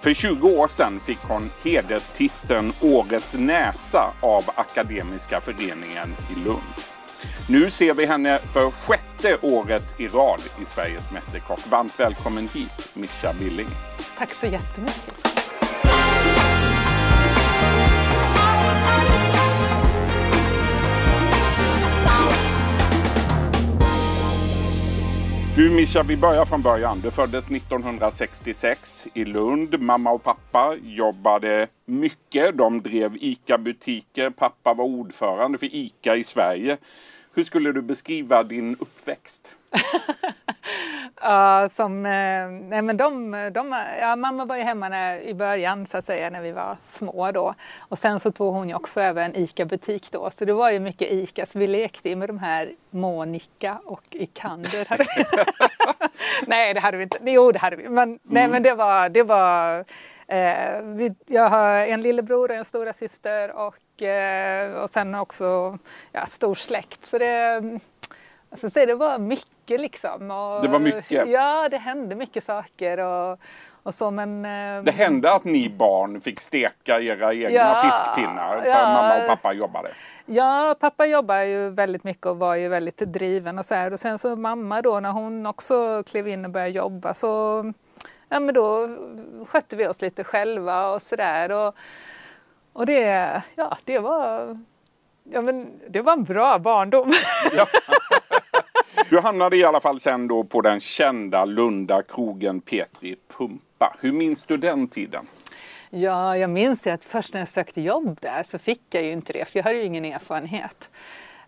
För 20 år sedan fick hon hederstiteln Årets näsa av Akademiska föreningen i Lund. Nu ser vi henne för sjätte året i rad i Sveriges Mästerkock. Varmt välkommen hit, Mischa Billing. Tack så jättemycket. Du Mischa, vi börjar från början. Du föddes 1966 i Lund. Mamma och pappa jobbade mycket. De drev ICA-butiker. Pappa var ordförande för ICA i Sverige. Hur skulle du beskriva din uppväxt? Ja, som, eh, nej men de, de, ja, mamma var ju hemma när, i början så att säga när vi var små då. Och sen så tog hon ju också över en ICA-butik då. Så det var ju mycket ICA. Så vi lekte ju med de här Monica och Ikander. nej, det hade vi inte. Jo, det hade vi. Men, mm. nej, men det var, det var eh, vi, jag har en lillebror och en stora syster och, eh, och sen också ja, stor släkt. Så det Alltså, så det var mycket liksom. Och, det var mycket? Ja, det hände mycket saker. Och, och så, men, eh, det hände att ni barn fick steka era egna ja, fiskpinnar för ja, mamma och pappa jobbade? Ja, pappa jobbade ju väldigt mycket och var ju väldigt driven och så här. Och sen så mamma då när hon också klev in och började jobba så ja, men då skötte vi oss lite själva och sådär. Och, och det, ja, det var Ja, men det var en bra barndom. Ja. Du hamnade i alla fall sen då på den kända Lunda krogen Petri Pumpa. Hur minns du den tiden? Ja, jag minns ju att först när jag sökte jobb där så fick jag ju inte det, för jag hade ju ingen erfarenhet.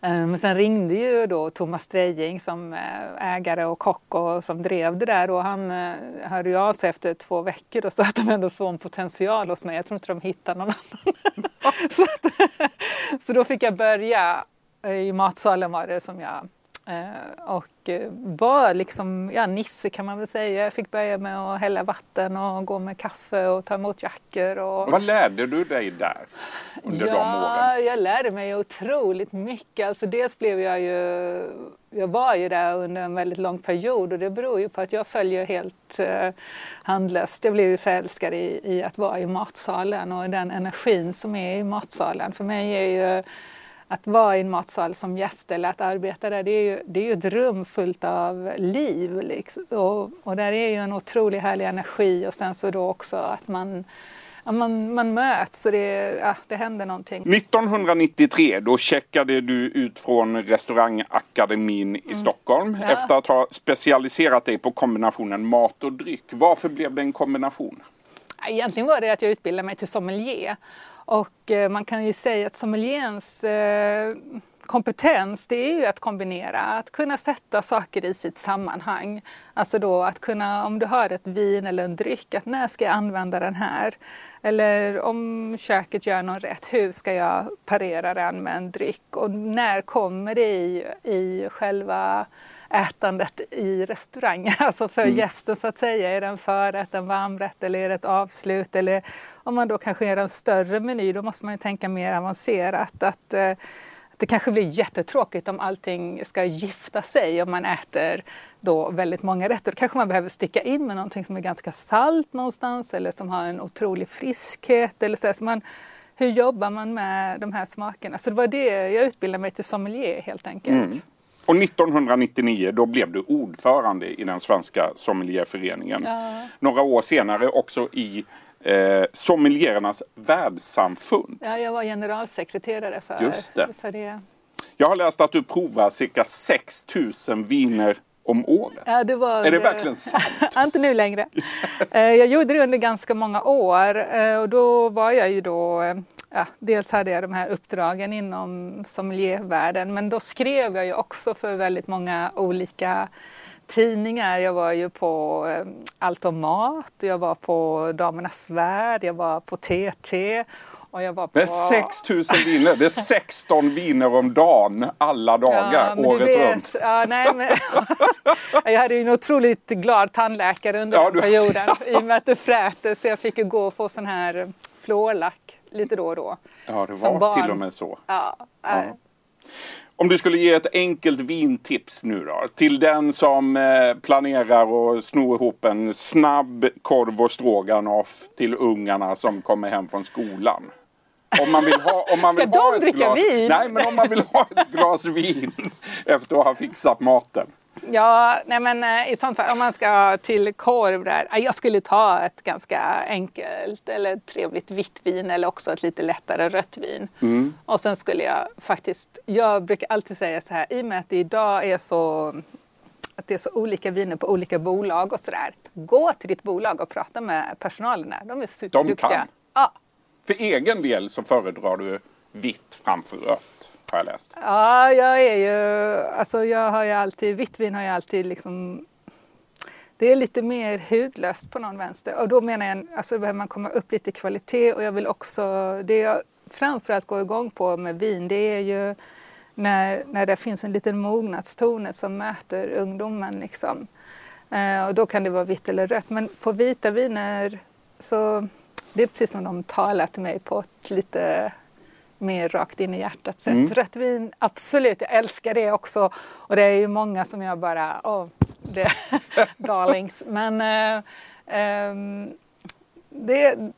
Men sen ringde ju då Thomas Strejing som eh, ägare och kock och som drev det där och han eh, hörde ju av sig efter två veckor och sa att de ändå såg en potential hos mig. Jag tror inte de hittade någon annan. så, att, så då fick jag börja eh, i matsalen var det som jag och eh, var liksom, ja Nisse kan man väl säga. Jag fick börja med att hälla vatten och gå med kaffe och ta emot jackor. Och... Vad lärde du dig där under ja, de åren? jag lärde mig otroligt mycket. Alltså dels blev jag ju, jag var ju där under en väldigt lång period och det beror ju på att jag följer helt eh, handlöst. Jag blev ju förälskad i, i att vara i matsalen och den energin som är i matsalen. För mig är ju att vara i en matsal som gäst eller att arbeta där, det är ju, det är ju ett rum fullt av liv. Liksom. Och, och där är ju en otroligt härlig energi och sen så då också att man man, man möts och det, ja, det händer någonting. 1993 då checkade du ut från restaurangakademin i mm. Stockholm ja. efter att ha specialiserat dig på kombinationen mat och dryck. Varför blev det en kombination? Egentligen var det att jag utbildade mig till sommelier och eh, man kan ju säga att sommeliens eh, kompetens det är ju att kombinera, att kunna sätta saker i sitt sammanhang. Alltså då att kunna, om du har ett vin eller en dryck, att när ska jag använda den här? Eller om köket gör någon rätt, hur ska jag parera den med en dryck? Och när kommer det i, i själva ätandet i restaurang. Alltså för mm. gästen så att säga. Är det en förrätt, en varmrätt eller är det ett avslut? Eller om man då kanske är en större meny då måste man ju tänka mer avancerat. Att, eh, det kanske blir jättetråkigt om allting ska gifta sig om man äter då väldigt många rätter. Då kanske man behöver sticka in med någonting som är ganska salt någonstans eller som har en otrolig friskhet. Eller så, så man, hur jobbar man med de här smakerna? Så det var det jag utbildade mig till sommelier helt enkelt. Mm. Och 1999 då blev du ordförande i den svenska sommelierföreningen. Ja. Några år senare också i eh, sommeliernas världssamfund. Ja, jag var generalsekreterare för, Just det. för det. Jag har läst att du provar cirka 6000 viner om året. Ja, det var, är det verkligen sant? inte nu längre. Eh, jag gjorde det under ganska många år eh, och då var jag ju då eh, ja, dels hade jag de här uppdragen inom sommeliervärlden men då skrev jag ju också för väldigt många olika tidningar. Jag var ju på Allt om mat, jag var på Damernas Värld, jag var på TT Och jag var på... Det är 6000 viner. Det är 16 viner om dagen alla dagar, du året vet- runt. Ja, nej, men, jag hade ju en otroligt glad tandläkare under Ja, den du- perioden. I och med att det frätte så jag fick ju gå och få sån här fluorlack lite då och då. Ja, det var barn. till och med så. Ja, nej. Om du skulle ge ett enkelt vintips nu då till den som eh, planerar att sno ihop en snabb korv och stroganoff till ungarna som kommer hem från skolan. Om man vill ha, om man vill ha de ett glas, vin? Nej, men om man vill ha ett glas vin efter att ha fixat maten. Ja, nej men eh, i sånt fall om man ska till korv där. Jag skulle ta ett ganska enkelt eller trevligt vitt vin eller också ett lite lättare rött vin. Mm. Och sen skulle jag faktiskt, jag brukar alltid säga så här, i och med att det idag är så att det är så olika viner på olika bolag och sådär. Gå till ditt bolag och prata med personalen där. De är superduktiga. kan. Ja, för egen del så föredrar du vitt framför rött, har jag läst. Ja, jag är ju, alltså jag har ju alltid, vitt vin har jag alltid liksom det är lite mer hudlöst på någon vänster och då menar jag, alltså behöver man komma upp lite i kvalitet och jag vill också, det jag framförallt går igång på med vin det är ju när, när det finns en liten mognadstoner som möter ungdomen liksom. Eh, och då kan det vara vitt eller rött men på vita viner så det är precis som de talar till mig på ett lite mer rakt in i hjärtat sätt. Rött vin, absolut, jag älskar det också. Och det är ju många som jag bara, åh, det, darlings. Men eh, ehm, det är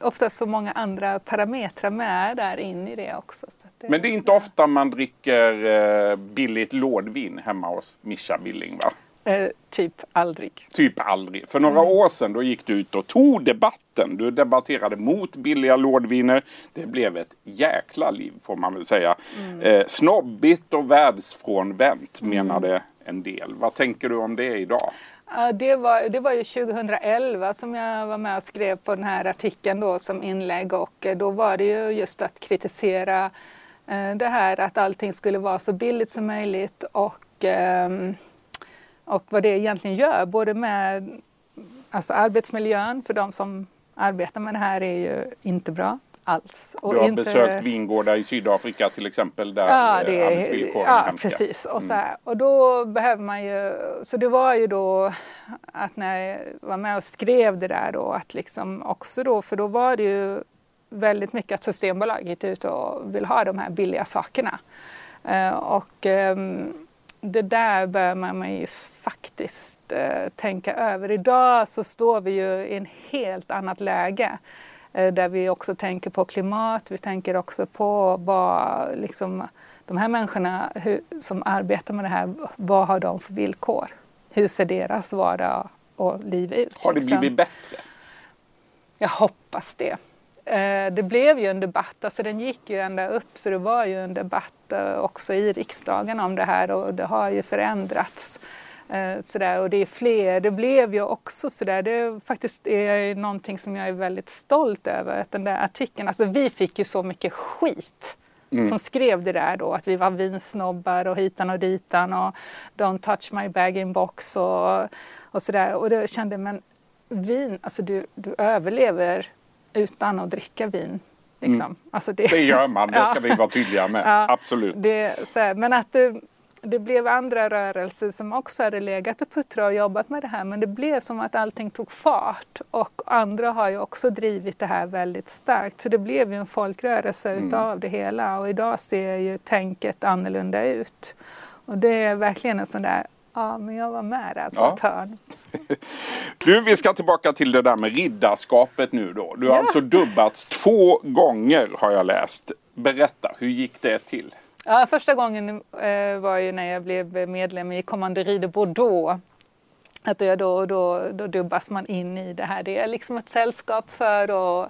oftast så många andra parametrar med där in i det också. Det, Men det är inte ofta man dricker eh, billigt lådvin hemma hos Mischa Billing va? Eh, typ aldrig. Typ aldrig. För några år sedan då gick du ut och tog debatten. Du debatterade mot billiga lådviner. Det blev ett jäkla liv får man väl säga. Eh, snobbigt och världsfrånvänt menade en del. Vad tänker du om det idag? Det, var, det var ju 2011 som jag var med och skrev på den här artikeln då som inlägg och eh, då var det ju just att kritisera eh, det här att allting skulle vara så billigt som möjligt och, ehm, och vad det egentligen gör både med alltså arbetsmiljön för de som arbetar med det här är ju inte bra alls. Och Du har inte... besökt vingårdar i Sydafrika till exempel där Ja, eh, det är, arbetsvillkoren är ja hemska. precis. Och, så här, och då behöver man ju, så det var ju då att när jag var med och skrev det där då att liksom också då, för då var det ju väldigt mycket att Systembolaget är ute och vill ha de här billiga sakerna. Eh, och ehm, det där bör man ju faktiskt eh, tänka över. Idag så står vi ju i en helt annat läge eh, där vi också tänker på klimat, vi tänker också på vad liksom, de här människorna hur, som arbetar med det här, vad har de för villkor? Hur ser deras vardag och liv ut? Har det liksom? blivit bättre? Jag hoppas det. Eh, Det blev ju en debatt, alltså den gick ju ända upp så det var ju en debatt eh, också i riksdagen om det här och det har ju förändrats. Eh, Sådär, och det är fler, det blev ju också sådär, det är faktiskt är någonting som jag är väldigt stolt över, att den där artikeln, alltså vi fick ju så mycket skit som skrev det där då, att vi var vinsnobbar och hitan och ditan och don't touch my bag in box och, och sådär. Och då kände men vin, alltså du, du överlever utan att dricka vin. Liksom. Alltså det, Det gör man, det ska vi vara tydliga med. Ja, Absolut. Det, är så här, men att det, det blev andra rörelser som också hade legat och puttrat och jobbat med det här men det blev som att allting tog fart och andra har ju också drivit det här väldigt starkt så det blev ju en folkrörelse Mm. utav det hela och idag ser ju tänket annorlunda ut. Och det är verkligen en sån där, ja men jag var med där på Ja. ett hörn. Du, vi ska tillbaka till det där med riddarskapet nu då. Du har Ja. alltså dubbats två gånger har jag läst. Berätta, hur gick det till? Ja, första gången eh, var ju när jag blev medlem i Kommanderi de Bordeaux. Att jag då, då, då dubbas man in i det här. Det är liksom ett sällskap för och,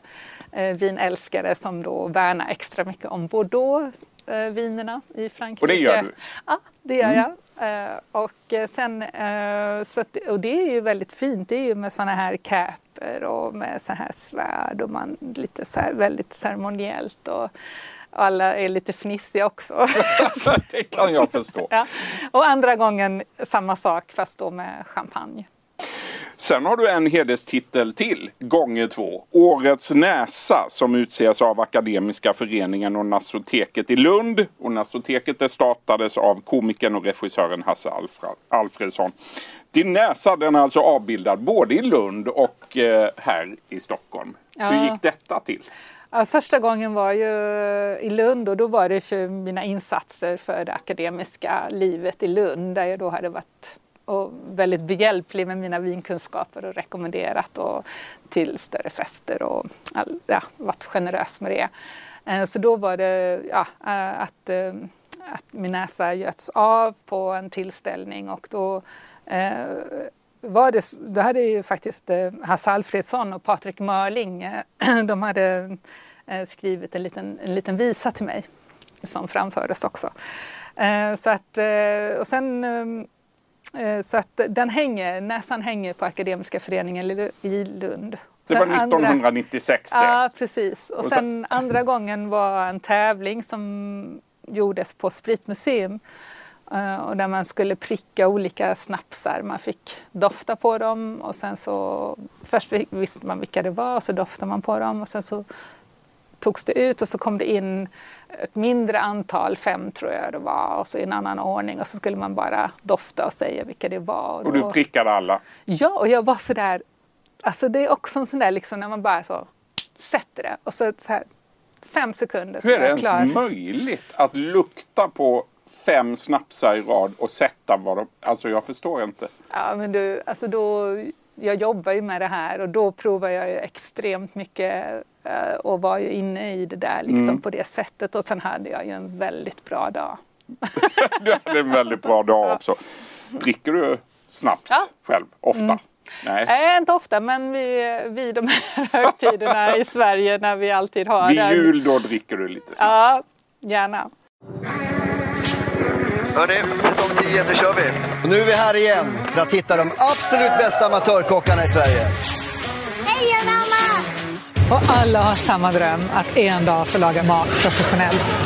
eh, vinälskare som då värnar extra mycket om Bordeaux-vinerna i Frankrike. Och det gör du? Ja, det gör jag. Eh, och eh, sen, eh, så att, och det är ju väldigt fint. Det är ju med såna här caper och med så här svärd och man lite så här väldigt ceremoniellt och alla är lite fnissiga också. det kan jag förstå. ja. Och andra gången samma sak fast då med champagne. Sen har du en hederstitel till, gånger två. Årets näsa som utses av Akademiska föreningen och Nassoteket i Lund. Och Nassoteket det startades av komikern och regissören Hasse Alfredsson. Din näsa den är alltså avbildad både i Lund och eh, här i Stockholm. Ja. Hur gick detta till? Ja, första gången var ju i Lund och då var det för mina insatser för det akademiska livet i Lund där jag då hade varit och väldigt behjälplig med mina vinkunskaper och rekommenderat och till större fester och ja, varit generös med det. Eh, så då var det ja, eh, att, eh, att min näsa göts av på en tillställning och då var det, då hade ju faktiskt Hasse Alfredsson och Patrik Mörling, de hade skrivit en liten, en liten visa till mig som framfördes också. Så att, och sen så att den hänger, näsan hänger på Akademiska föreningen i Lund. Det var 1996 andra, det? Ja, precis. Och, och sen andra gången var en tävling som gjordes på Spritmuseum eh, och där man skulle pricka olika snapsar. Man fick dofta på dem och sen så först visste man vilka det var och så doftade man på dem och sen så togs det ut och så kom det in ett mindre antal, fem tror jag det var, och så i en annan ordning och så skulle man bara dofta och säga vilka det var. Och, och du prickade alla? Ja, och jag var sådär, alltså det är också en sån där liksom när man bara så sätter det och så, så här, fem sekunder. Hur är det ens klar. möjligt att lukta på fem snapsar i rad och sätta vad de... Alltså jag förstår inte. Ja men du, alltså då... Jag jobbar ju med det här och då provar jag extremt mycket Eh, och var ju inne i det där liksom mm. på det sättet och sen hade jag ju en väldigt bra dag. du hade en väldigt bra dag också. Dricker du snaps ja. själv ofta? Mm. Nej. Nej, inte ofta men vid, vid de här högtiderna i Sverige när vi alltid har Vid jul då dricker du lite snaps? Ja, gärna. Hörni, säsong 10, nu kör vi! Och nu är vi här igen för att hitta de absolut bästa amatörkockarna i Sverige. Hej mamma! Och alla har samma dröm att en dag få laga mat professionellt.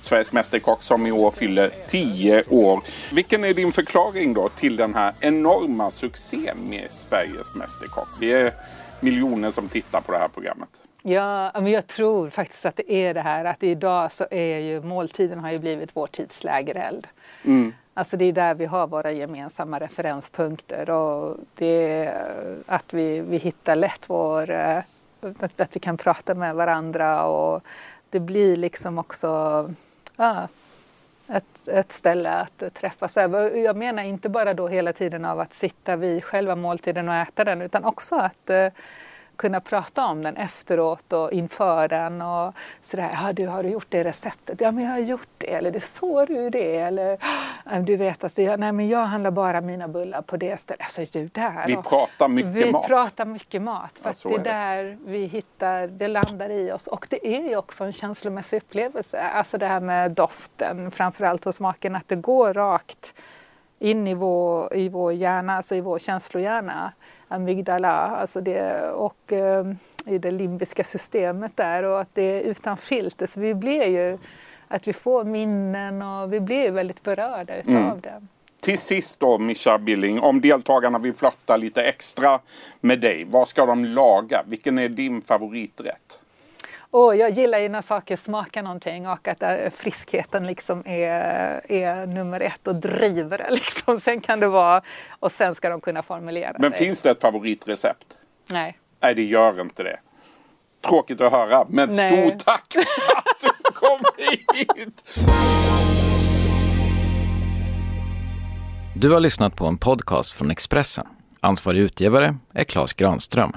Sveriges Mästerkock som i år fyller 10 år. Vilken är din förklaring då till den här enorma succén med Sveriges Mästerkock? Vi är miljoner som tittar på det här programmet. Ja, men jag tror faktiskt att det är det här att idag så är ju måltiden har ju blivit vår tids lägereld. Mm. Alltså det är där vi har våra gemensamma referenspunkter och det är att vi, vi hittar lätt vår, eh, att, att vi kan prata med varandra och det blir liksom också ja, ett, ett ställe att träffas över. Jag menar inte bara då hela tiden av att sitta vid själva måltiden och äta den utan också att eh, kunna prata om den efteråt och inför den och sådär, ja du har du gjort det receptet? Ja men jag har gjort det, eller det såg du det? Eller du vet alltså, jag, nej men jag handlar bara mina bullar på det stället. Alltså du där. Vi pratar mycket vi mat. Vi pratar mycket mat för ja, det är, där vi hittar, det landar i oss och det är ju också en känslomässig upplevelse. Alltså det här med doften, framförallt hos smaken, att det går rakt in i vår, i vår hjärna, alltså i vår känslohjärna amygdala alltså det, och eh, i det limbiska systemet där och att det är utan filter. Så vi blir ju, att vi får minnen och vi blir väldigt berörda utav mm. det. Till sist då Mischa Billing, om deltagarna vill flörta lite extra med dig, vad ska de laga? Vilken är din favoriträtt? Och jag gillar ju när saker smakar någonting och att äh, friskheten liksom är, är nummer ett och driver det. Liksom. Sen kan det vara, och sen ska de kunna formulera Men sig. finns det ett favoritrecept? Nej. Nej, det gör inte det. Tråkigt att höra, men Nej. stort tack för att du kom hit! Du har lyssnat på en podcast från Expressen. Ansvarig utgivare är Klas Granström.